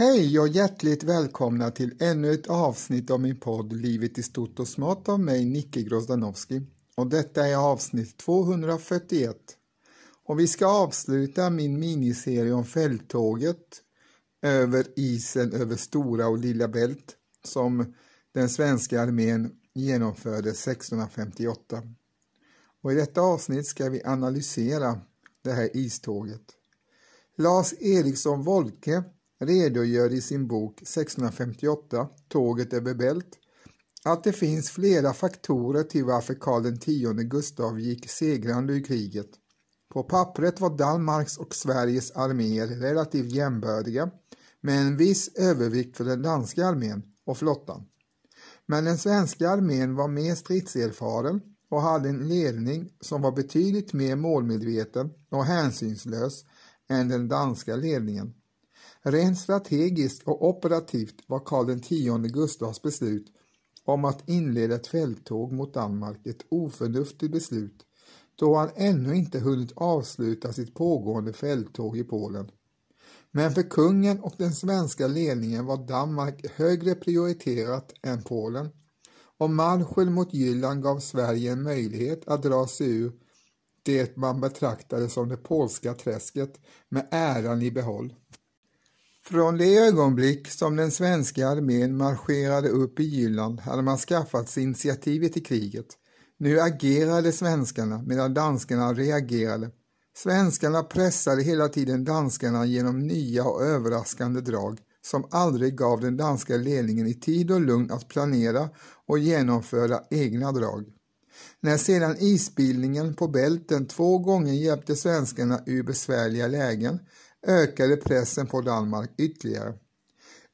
Hej och hjärtligt välkomna till ännu ett avsnitt av min podd Livet i stort och smått av mig, Nicke Grozdanowski. Och detta är avsnitt 241. Och vi ska avsluta min miniserie om fälttåget över isen över Stora och Lilla Bält som den svenska armén genomförde 1658. Och I detta avsnitt ska vi analysera det här iståget. Lars Eriksson Wolke redogör i sin bok 1658, Tåget över Bält, att det finns flera faktorer till varför Karl X Gustav gick segrande ur kriget. På pappret var Danmarks och Sveriges arméer relativt jämbördiga med en viss övervikt för den danska armén och flottan. Men den svenska armén var mer stridserfaren och hade en ledning som var betydligt mer målmedveten och hänsynslös än den danska ledningen. Rent strategiskt och operativt var Karl X Gustavs beslut om att inleda ett fälttåg mot Danmark ett oförnuftigt beslut då han ännu inte hunnit avsluta sitt pågående fälttåg i Polen. Men för kungen och den svenska ledningen var Danmark högre prioriterat än Polen och marschen mot Jylland gav Sverige en möjlighet att dra sig ur det man betraktade som det polska träsket med äran i behåll. Från det ögonblick som den svenska armén marscherade upp i Jylland hade man skaffat sig initiativet i kriget. Nu agerade svenskarna medan danskarna reagerade. Svenskarna pressade hela tiden danskarna genom nya och överraskande drag som aldrig gav den danska ledningen i tid och lugn att planera och genomföra egna drag. När sedan isbildningen på bälten två gånger hjälpte svenskarna ur besvärliga lägen ökade pressen på Danmark ytterligare.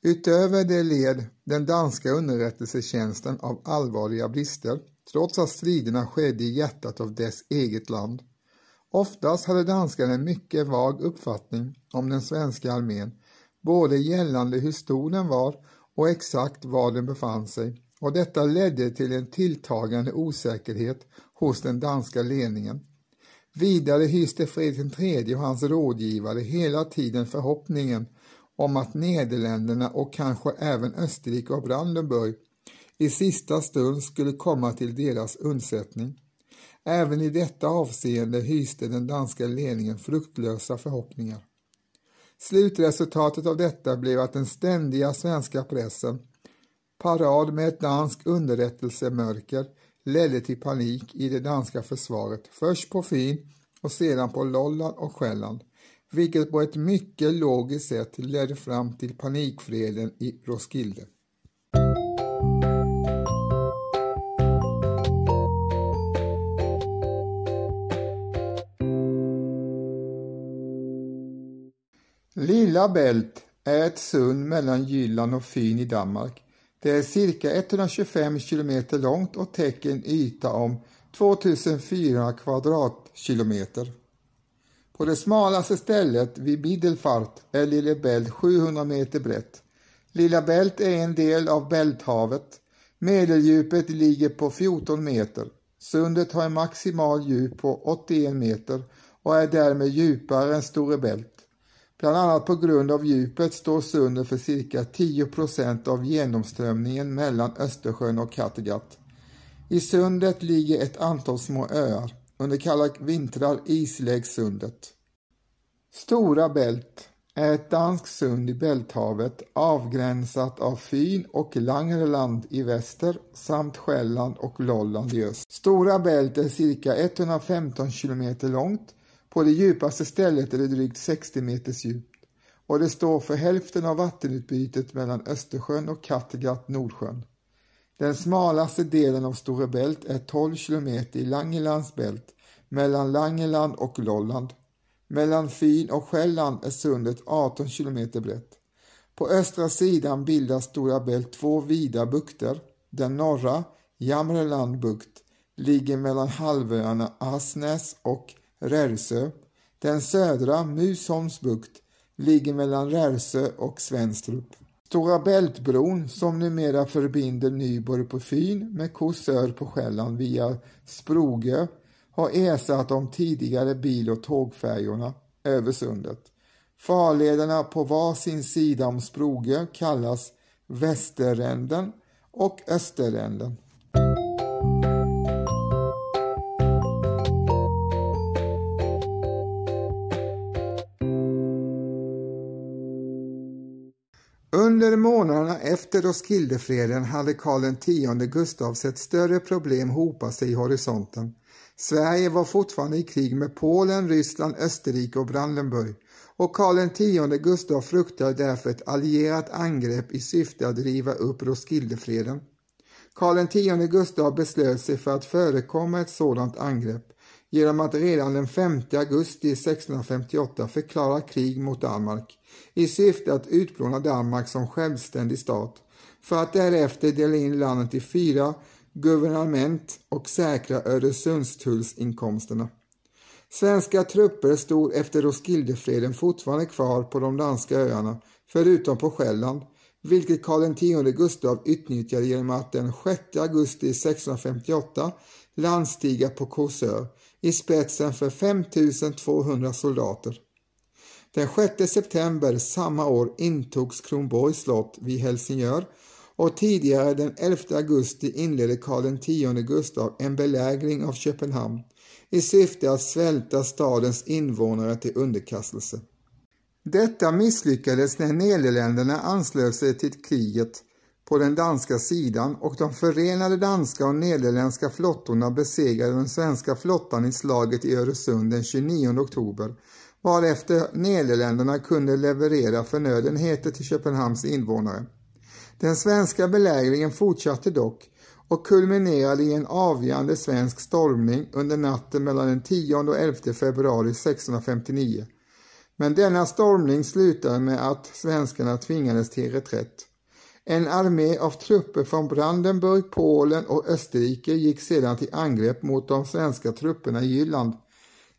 Utöver det led den danska underrättelsetjänsten av allvarliga brister, trots att striderna skedde i hjärtat av dess eget land. Oftast hade danskarna en mycket vag uppfattning om den svenska armén, både gällande hur stor den var och exakt var den befann sig och detta ledde till en tilltagande osäkerhet hos den danska ledningen. Vidare hyste Fredrik III och hans rådgivare hela tiden förhoppningen om att Nederländerna och kanske även Österrike och Brandenburg i sista stund skulle komma till deras undsättning. Även i detta avseende hyste den danska ledningen fruktlösa förhoppningar. Slutresultatet av detta blev att den ständiga svenska pressen, parad med ett danskt underrättelsemörker, ledde till panik i det danska försvaret, först på Fyn och sedan på Lolland och Själland, vilket på ett mycket logiskt sätt ledde fram till panikfreden i Roskilde. Lilla Bält är ett sund mellan Jylland och Fyn i Danmark det är cirka 125 kilometer långt och täcker en yta om 2400 kvadratkilometer. På det smalaste stället vid Middelfart är Lille Bält 700 meter brett. Lilla Bält är en del av Bälthavet. Medeldjupet ligger på 14 meter. Sundet har en maximal djup på 81 meter och är därmed djupare än Store Bält. Bland annat på grund av djupet står sundet för cirka 10 procent av genomströmningen mellan Östersjön och Kattegatt. I sundet ligger ett antal små öar. Under kalla vintrar isläggs sundet. Stora Bält är ett danskt sund i Bälthavet avgränsat av Fyn och Langeland i väster samt Själland och Lolland i öst. Stora Bält är cirka 115 kilometer långt på det djupaste stället är det drygt 60 meters djupt och det står för hälften av vattenutbytet mellan Östersjön och Kattegatt Nordsjön. Den smalaste delen av Stora Bält är 12 kilometer i Langelands bält mellan Langeland och Lolland. Mellan Fyn och Själland är sundet 18 kilometer brett. På östra sidan bildar Stora Bält två vida bukter. Den norra, Jamreland bukt, ligger mellan halvöarna Asnäs och Rärsö. Den södra, Musholms bukt, ligger mellan Rärsö och Svenstrup. Stora Bältbron, som numera förbinder Nyborg på Fyn med Kosör på Själland via Sprogö, har ersatt de tidigare bil och tågfärjorna över sundet. Farlederna på var sin sida om Sprogö kallas Västerränden och Österränden. Under månaderna efter Roskildefreden hade Karl X Gustav sett större problem hopa sig i horisonten. Sverige var fortfarande i krig med Polen, Ryssland, Österrike och Brandenburg och Karl X Gustav fruktade därför ett allierat angrepp i syfte att riva upp Roskildefreden. Karl X Gustav beslöt sig för att förekomma ett sådant angrepp genom att redan den 5 augusti 1658 förklara krig mot Danmark i syfte att utplåna Danmark som självständig stat för att därefter dela in landet i fyra guvernament och säkra Öresundstullsinkomsterna. Svenska trupper stod efter Roskildefreden fortfarande kvar på de danska öarna, förutom på Själland, vilket Karl X Gustav utnyttjade genom att den 6 augusti 1658 landstiga på Korsör i spetsen för 5200 soldater. Den 6 september samma år intogs Kronborgs slott vid Helsingör och tidigare den 11 augusti inledde Karl X Gustav en belägring av Köpenhamn i syfte att svälta stadens invånare till underkastelse. Detta misslyckades när Nederländerna anslöt sig till kriget på den danska sidan och de förenade danska och nederländska flottorna besegrade den svenska flottan i slaget i Öresund den 29 oktober varefter Nederländerna kunde leverera förnödenheter till Köpenhamns invånare. Den svenska belägringen fortsatte dock och kulminerade i en avgörande svensk stormning under natten mellan den 10 och 11 februari 1659. Men denna stormning slutade med att svenskarna tvingades till reträtt. En armé av trupper från Brandenburg, Polen och Österrike gick sedan till angrepp mot de svenska trupperna i Jylland.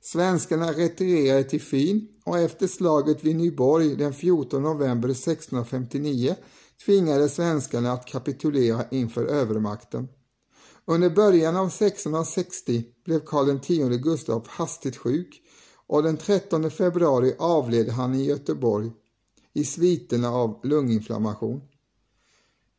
Svenskarna retirerade till Fyn och efter slaget vid Nyborg den 14 november 1659 tvingade svenskarna att kapitulera inför övermakten. Under början av 1660 blev Karl X Gustav hastigt sjuk och den 13 februari avled han i Göteborg i sviterna av lunginflammation.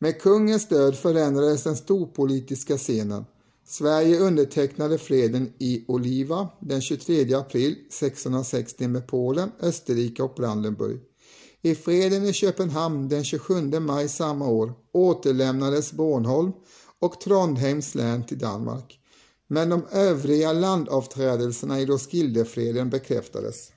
Med kungens stöd förändrades den storpolitiska scenen. Sverige undertecknade freden i Oliva den 23 april 1660 med Polen, Österrike och Brandenburg. I freden i Köpenhamn den 27 maj samma år återlämnades Bornholm och Trondheims län till Danmark. Men de övriga landavträdelserna i Roskildefreden bekräftades.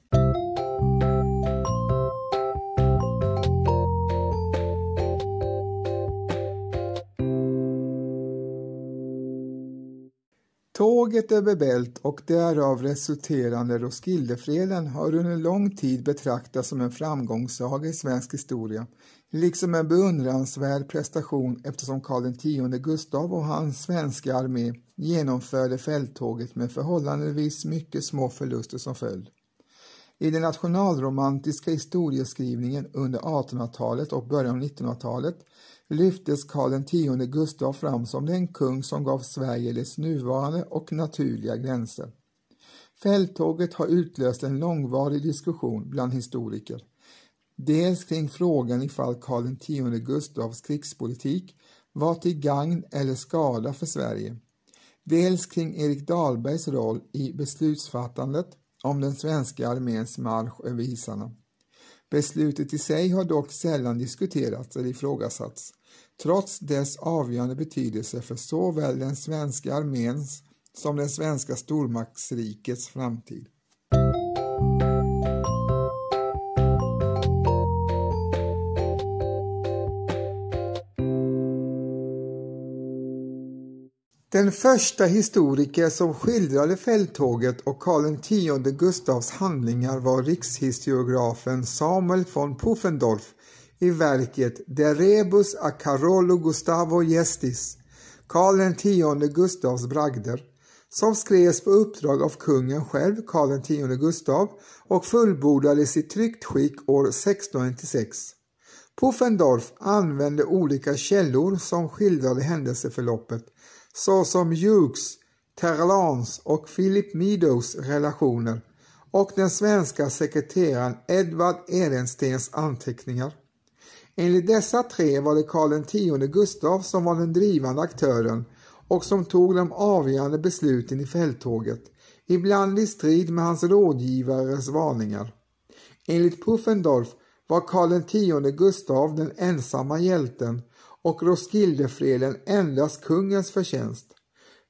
Tåget över Bält och därav resulterande Roskildefreden har under lång tid betraktats som en framgångssaga i svensk historia, liksom en beundransvärd prestation eftersom Karl X Gustav och hans svenska armé genomförde fälttåget med förhållandevis mycket små förluster som följd. I den nationalromantiska historieskrivningen under 1800-talet och början av 1900-talet lyftes Karl X Gustav fram som den kung som gav Sverige dess nuvarande och naturliga gränser. Fälttåget har utlöst en långvarig diskussion bland historiker. Dels kring frågan ifall Karl X Gustavs krigspolitik var till gagn eller skada för Sverige. Dels kring Erik Dahlbergs roll i beslutsfattandet om den svenska arméns marsch över isarna. Beslutet i sig har dock sällan diskuterats eller ifrågasatts trots dess avgörande betydelse för såväl den svenska arméns som det svenska stormaktsrikets framtid. Den första historiker som skildrade fälttåget och Karl X Gustavs handlingar var rikshistoriografen Samuel von Pufendorf i verket De rebus a Carolo Gustavo Gestis, Karl X Gustavs bragder, som skrevs på uppdrag av kungen själv, Karl X Gustav, och fullbordades i tryckt skick år 1696. Puffendorf använde olika källor som skildrade händelseförloppet, såsom Hughes, Terlans och Philip Meadows relationer och den svenska sekreteraren Edvard Ehrenstens anteckningar. Enligt dessa tre var det Karl X Gustav som var den drivande aktören och som tog de avgörande besluten i fälttåget, ibland i strid med hans rådgivares varningar. Enligt Puffendorf var Karl X Gustav den ensamma hjälten och Roskildefreden endast kungens förtjänst.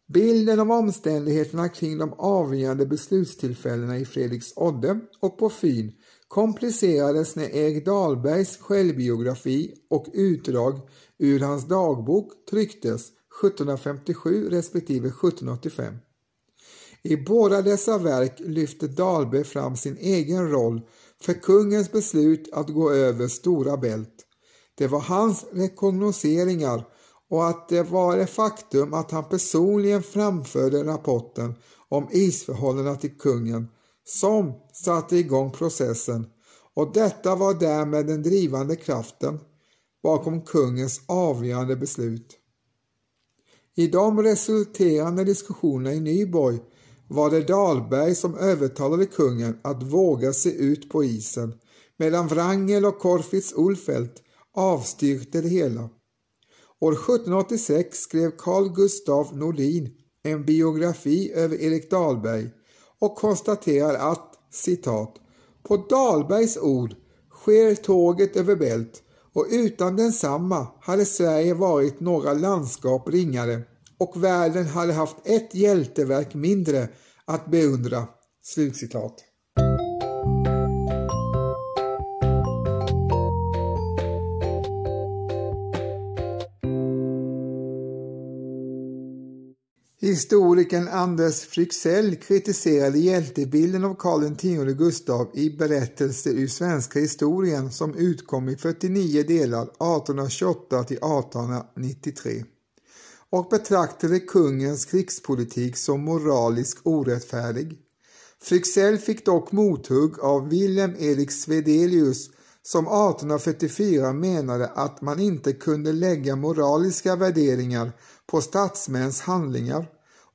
Bilden av omständigheterna kring de avgörande beslutstillfällena i Fredriks Odde och på Fyn komplicerades när Erik Dahlbergs självbiografi och utdrag ur hans dagbok trycktes 1757 respektive 1785. I båda dessa verk lyfte Dahlberg fram sin egen roll för kungens beslut att gå över Stora Bält. Det var hans rekognoseringar och att det var det faktum att han personligen framförde rapporten om isförhållandena till kungen som satte igång processen och detta var därmed den drivande kraften bakom kungens avgörande beslut. I de resulterande diskussionerna i Nyborg var det Dahlberg som övertalade kungen att våga se ut på isen medan Wrangel och Korfitz Ulfeldt avstyrkte det hela. År 1786 skrev Carl Gustav Nordin en biografi över Erik Dahlberg och konstaterar att citat på Dahlbergs ord sker tåget över Bält och utan densamma hade Sverige varit några landskap ringare och världen hade haft ett hjälteverk mindre att beundra. Slutcitat. Historikern Anders Fryxell kritiserade hjältebilden av Karl X Gustav i Berättelser ur svenska historien som utkom i 49 delar 1828 till 1893 och betraktade kungens krigspolitik som moraliskt orättfärdig. Fryxell fick dock mothugg av Wilhelm Erik Svedelius som 1844 menade att man inte kunde lägga moraliska värderingar på statsmäns handlingar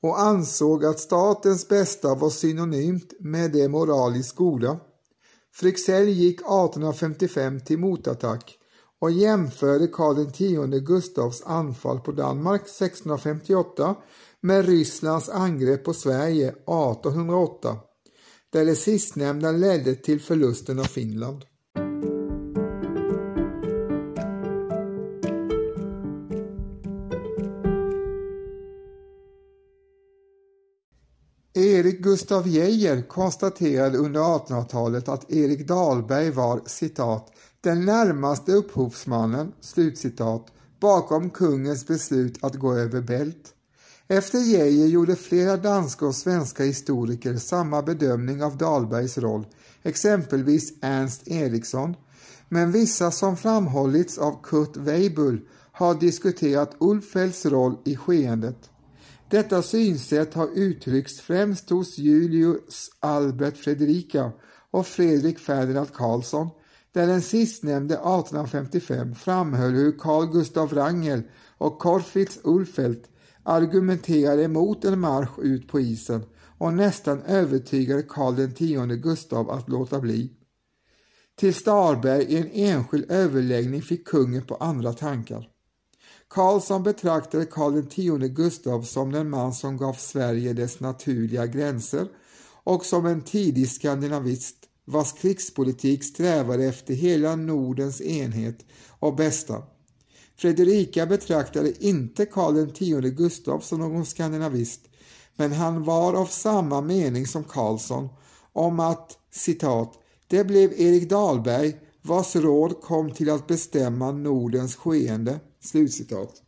och ansåg att statens bästa var synonymt med det moraliskt goda. Fryxell gick 1855 till motattack och jämförde Karl X Gustavs anfall på Danmark 1658 med Rysslands angrepp på Sverige 1808, där det sistnämnda ledde till förlusten av Finland. Erik Gustav Geijer konstaterade under 1800-talet att Erik Dahlberg var citat den närmaste upphovsmannen slutcitat, bakom kungens beslut att gå över Bält. Efter Geijer gjorde flera danska och svenska historiker samma bedömning av Dahlbergs roll, exempelvis Ernst Eriksson, men vissa som framhållits av Kurt Weibull har diskuterat Ulfeldts roll i skeendet. Detta synsätt har uttryckts främst hos Julius Albert Fredrika och Fredrik Ferdinand Karlsson där den sistnämnde 1855 framhöll hur Carl Gustav Wrangel och Corfitz Ulfeldt argumenterade emot en marsch ut på isen och nästan övertygade Karl X Gustav att låta bli. Till Starberg i en enskild överläggning fick kungen på andra tankar. Karlsson betraktade Karl X Gustav som den man som gav Sverige dess naturliga gränser och som en tidig skandinavist vars krigspolitik strävade efter hela Nordens enhet och bästa. Fredrika betraktade inte Karl X Gustav som någon skandinavist, men han var av samma mening som Karlsson om att citat det blev Erik Dahlberg vars råd kom till att bestämma Nordens skeende. Slutcitat.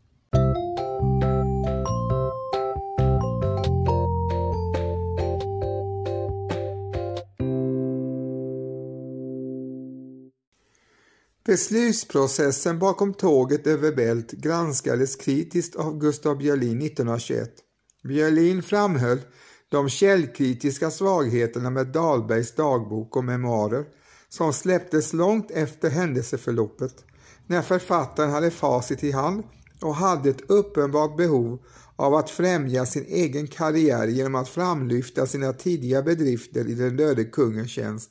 Beslutsprocessen bakom tåget över Bält granskades kritiskt av Gustav Björlin 1921. Björlin framhöll de källkritiska svagheterna med Dahlbergs dagbok och memoarer som släpptes långt efter händelseförloppet när författaren hade facit i hand och hade ett uppenbart behov av att främja sin egen karriär genom att framlyfta sina tidiga bedrifter i den döde kungens tjänst.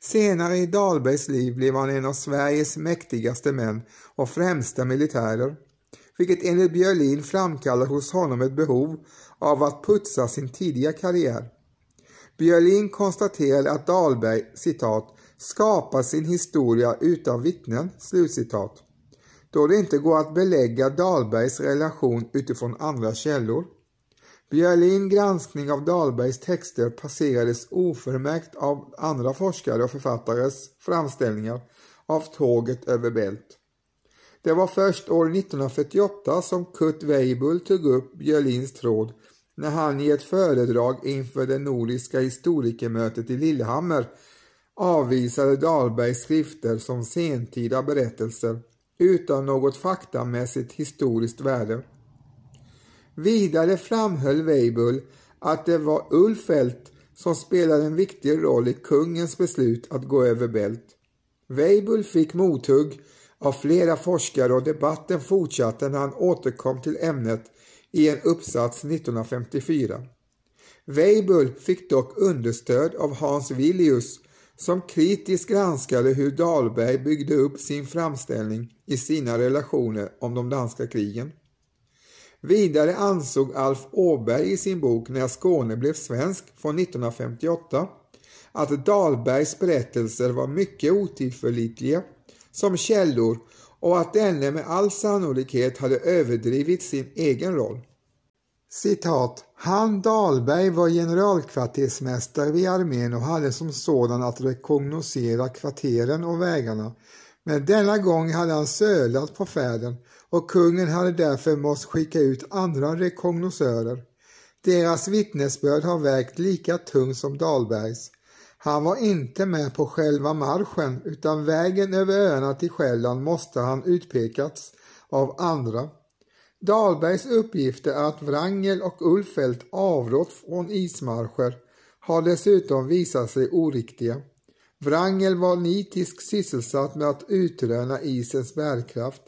Senare i Dahlbergs liv blev han en av Sveriges mäktigaste män och främsta militärer, vilket enligt Björlin framkallar hos honom ett behov av att putsa sin tidiga karriär. Björlin konstaterade att Dahlberg citat, skapar sin historia utan vittnen, slutcitat, då det inte går att belägga Dahlbergs relation utifrån andra källor. Björlin granskning av Dahlbergs texter passerades oförmärkt av andra forskare och författares framställningar av tåget över Bält. Det var först år 1948 som Kurt Weibull tog upp Björlins tråd när han i ett föredrag inför det nordiska historikermötet i Lillehammer avvisade Dahlbergs skrifter som sentida berättelser utan något faktamässigt historiskt värde. Vidare framhöll Weibull att det var Ulfeldt som spelade en viktig roll i kungens beslut att gå över Bält. Weibull fick mothugg av flera forskare och debatten fortsatte när han återkom till ämnet i en uppsats 1954. Weibull fick dock understöd av Hans Villius som kritiskt granskade hur Dahlberg byggde upp sin framställning i sina relationer om de danska krigen. Vidare ansåg Alf Åberg i sin bok När Skåne blev svensk från 1958 att Dahlbergs berättelser var mycket otillförlitliga som källor och att denne med all sannolikhet hade överdrivit sin egen roll. Citat. Han Dahlberg var generalkvartersmästare vid armén och hade som sådan att rekognosera kvarteren och vägarna. Men denna gång hade han sölat på färden och kungen hade därför måst skicka ut andra rekognosörer. Deras vittnesbörd har vägt lika tungt som Dahlbergs. Han var inte med på själva marschen utan vägen över öarna till Själland måste han utpekats av andra. Dahlbergs uppgifter att Wrangel och Ulfeldt avrått från ismarscher har dessutom visat sig oriktiga. Wrangel var nitiskt sysselsatt med att utröna isens bärkraft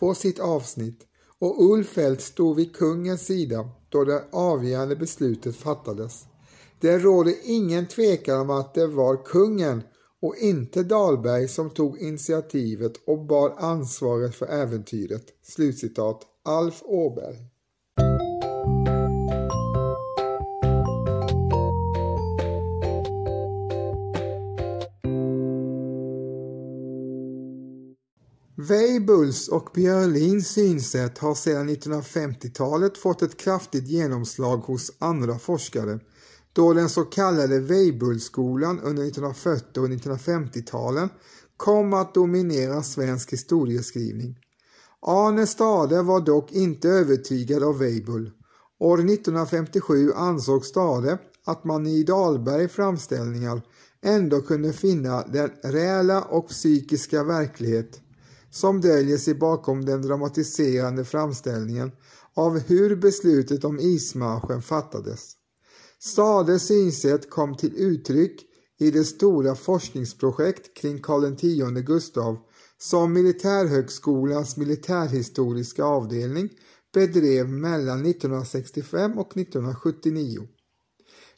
på sitt avsnitt och Ulfeldt stod vid kungens sida då det avgörande beslutet fattades. Det råder ingen tvekan om att det var kungen och inte Dahlberg som tog initiativet och bar ansvaret för äventyret. Slutcitat Alf Åberg. Weibulls och Björlins synsätt har sedan 1950-talet fått ett kraftigt genomslag hos andra forskare då den så kallade Weibullskolan under 1940 och 1950-talen kom att dominera svensk historieskrivning. Arne Stade var dock inte övertygad av Weibull. År 1957 ansåg Stade att man i Dahlberg framställningar ändå kunde finna den reella och psykiska verklighet som döljer sig bakom den dramatiserande framställningen av hur beslutet om ismarschen fattades. Stades synsätt kom till uttryck i det stora forskningsprojekt kring Karl X Gustav som Militärhögskolans militärhistoriska avdelning bedrev mellan 1965 och 1979.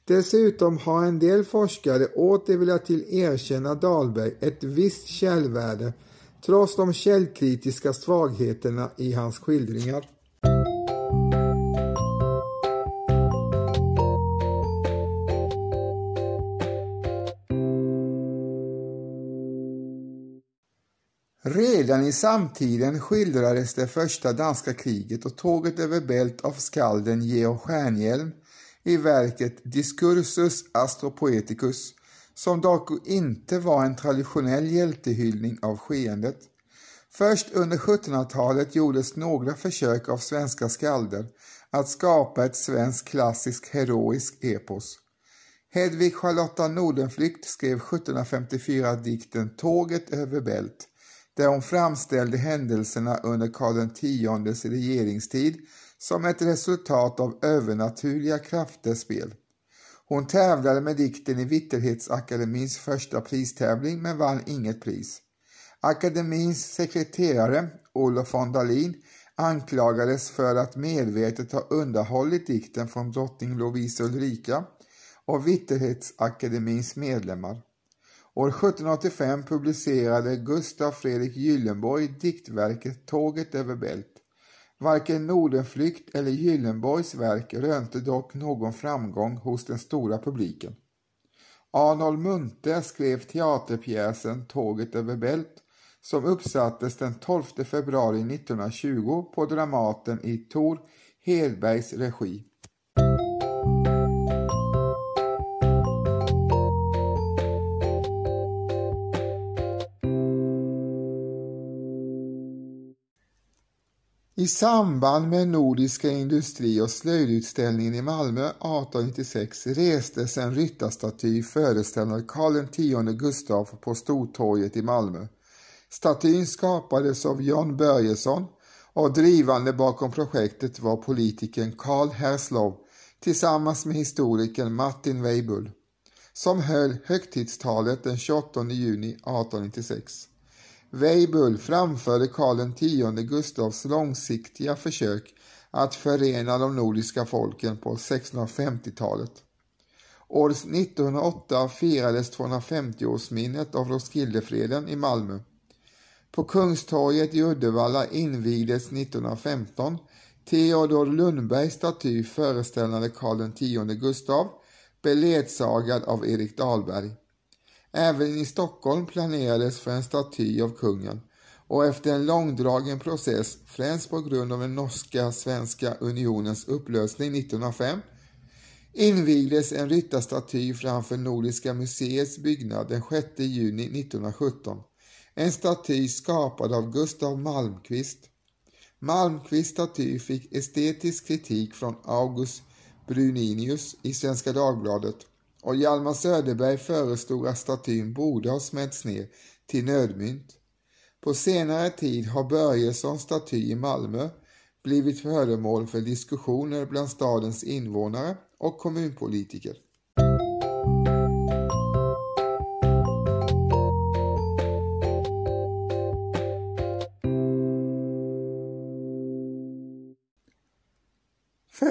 Dessutom har en del forskare åter velat erkänna Dahlberg ett visst källvärde trots de källkritiska svagheterna i hans skildringar. Redan i samtiden skildrades det första danska kriget och tåget över Bält av skalden Georg Stjernhielm i verket Discursus Astropoeticus som dock inte var en traditionell hjältehyllning av skeendet. Först under 1700-talet gjordes några försök av svenska skalder att skapa ett svenskt klassiskt heroiskt epos. Hedvig Charlotta Nordenflykt skrev 1754 dikten Tåget över Bält där hon framställde händelserna under Karl Xs regeringstid som ett resultat av övernaturliga krafters spel. Hon tävlade med dikten i Vitterhetsakademins första pristävling men vann inget pris. Akademins sekreterare Olof von Dalin anklagades för att medvetet ha undanhållit dikten från drottning Lovisa Ulrika och Vitterhetsakademins medlemmar. År 1785 publicerade Gustav Fredrik Gyllenborg diktverket Tåget över Bält. Varken Nordenflykt eller Gyllenborgs verk rönte dock någon framgång hos den stora publiken. Arnold Munthe skrev teaterpjäsen Tåget över Bält som uppsattes den 12 februari 1920 på Dramaten i Tor Hedbergs regi. I samband med Nordiska industri och slöjdutställningen i Malmö 1896 restes en ryttarstaty föreställande Karl X Gustav på Stortorget i Malmö. Statyn skapades av John Börjesson och drivande bakom projektet var politikern Karl Herslov tillsammans med historikern Martin Weibull som höll högtidstalet den 28 juni 1896. Weibull framförde Karl X Gustavs långsiktiga försök att förena de nordiska folken på 1650-talet. År 1908 firades 250-årsminnet av Roskildefreden i Malmö. På Kungstorget i Uddevalla invigdes 1915 Theodor Lundbergs staty föreställande Karl X Gustav beledsagad av Erik Dahlberg. Även i Stockholm planerades för en staty av kungen och efter en långdragen process, främst på grund av den norska-svenska unionens upplösning 1905, invigdes en ryttarstaty framför Nordiska museets byggnad den 6 juni 1917. En staty skapad av Gustav Malmqvist. Malmqvists staty fick estetisk kritik från August Bruninius i Svenska Dagbladet och Hjalmar Söderberg föreslog att statyn borde ha smälts ner till nödmynt. På senare tid har Börjessons staty i Malmö blivit föremål för diskussioner bland stadens invånare och kommunpolitiker.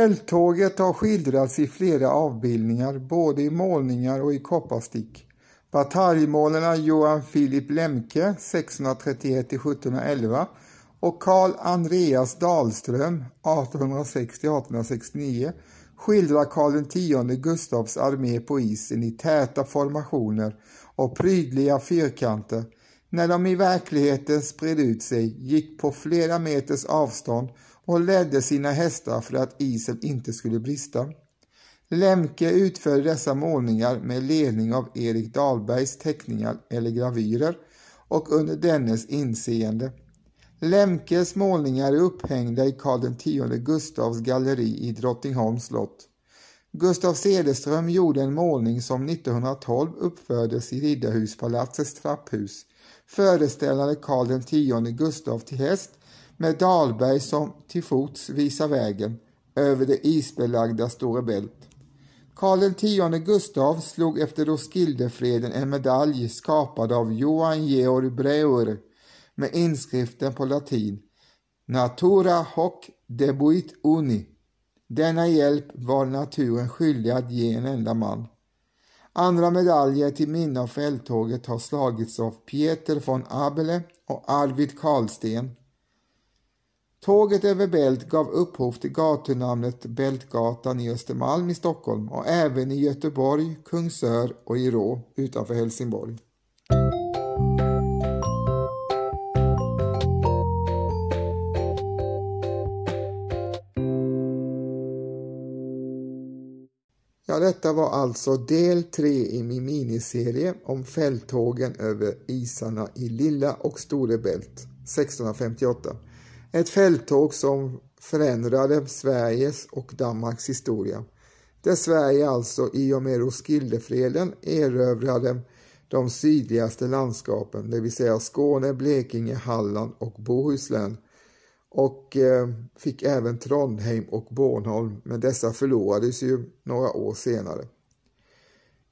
Eldtåget har skildrats i flera avbildningar, både i målningar och i kopparstick. Bataljmålarna Johan Philip Lemke 1631-1711 och Karl Andreas Dahlström 1860-1869 skildrar Karl X Gustavs armé på isen i täta formationer och prydliga fyrkanter när de i verkligheten spred ut sig, gick på flera meters avstånd och ledde sina hästar för att isen inte skulle brista. Lemke utförde dessa målningar med ledning av Erik Dahlbergs teckningar eller gravyrer och under dennes inseende. Lemkes målningar är upphängda i Karl X Gustavs galleri i Drottningholms slott. Gustav Cederström gjorde en målning som 1912 uppfördes i Riddarhuspalatsets trapphus föreställande Karl X Gustav till häst med Dahlberg som till fots visar vägen över det isbelagda Stora Bält. Karl X Gustav slog efter Roskildefreden en medalj skapad av Johan Georg Breuer med inskriften på latin Natura hoc debuit uni. Denna hjälp var naturen skyldig att ge en enda man. Andra medaljer till minne av fälttåget har slagits av Pieter von Abele och Arvid Karlsten Tåget över Bält gav upphov till gatunamnet Bältgatan i Östermalm i Stockholm och även i Göteborg, Kungsör och i Rå utanför Helsingborg. Ja, detta var alltså del 3 i min miniserie om fälttågen över isarna i Lilla och Store Bält 1658. Ett fälttåg som förändrade Sveriges och Danmarks historia. Där Sverige alltså i och med Roskildefreden erövrade de sydligaste landskapen, det vill säga Skåne, Blekinge, Halland och Bohuslän och eh, fick även Trondheim och Bornholm, men dessa förlorades ju några år senare.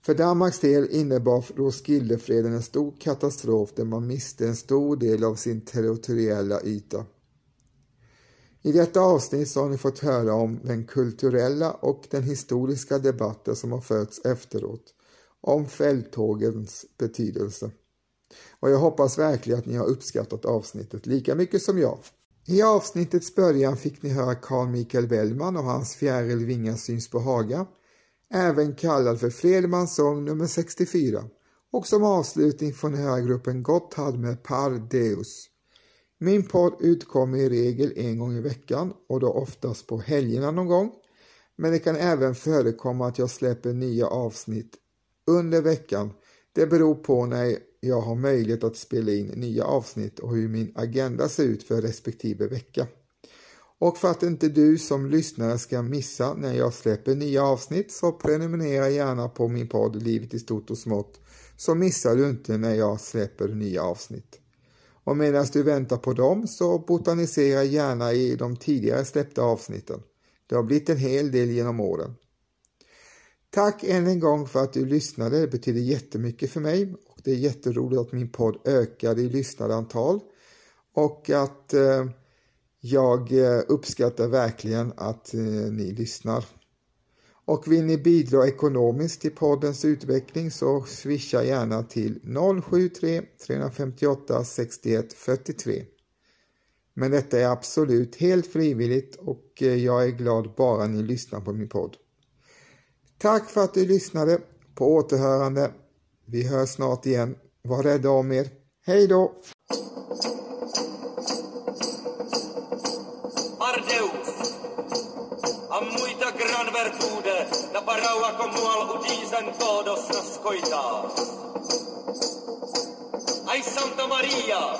För Danmarks del innebar Roskildefreden en stor katastrof där man miste en stor del av sin territoriella yta. I detta avsnitt så har ni fått höra om den kulturella och den historiska debatten som har förts efteråt om fälttågens betydelse. Och jag hoppas verkligen att ni har uppskattat avsnittet lika mycket som jag. I avsnittets början fick ni höra Carl Michael Bellman och hans Fjäril Vingar syns på Haga, även kallad för Fredmans sång nummer 64. Och som avslutning får ni höra gruppen Gotthard med Par Deus. Min podd utkommer i regel en gång i veckan och då oftast på helgerna någon gång. Men det kan även förekomma att jag släpper nya avsnitt under veckan. Det beror på när jag har möjlighet att spela in nya avsnitt och hur min agenda ser ut för respektive vecka. Och för att inte du som lyssnare ska missa när jag släpper nya avsnitt så prenumerera gärna på min podd Livet i stort och smått så missar du inte när jag släpper nya avsnitt. Och medan du väntar på dem så botanisera gärna i de tidigare släppta avsnitten. Det har blivit en hel del genom åren. Tack än en gång för att du lyssnade. Det betyder jättemycket för mig och det är jätteroligt att min podd ökar i lyssnarantal och att eh, jag eh, uppskattar verkligen att eh, ni lyssnar. Och vill ni bidra ekonomiskt till poddens utveckling så swisha gärna till 073 358 61 43. Men detta är absolut helt frivilligt och eh, jag är glad bara ni lyssnar på min podd. Tack för att du lyssnade. På återhörande. Vi hörs snart igen. Var rädda om er. Hej då! Ardeus. Gran na barau a komual udízen todos na skojtách. Aj Santa Maria,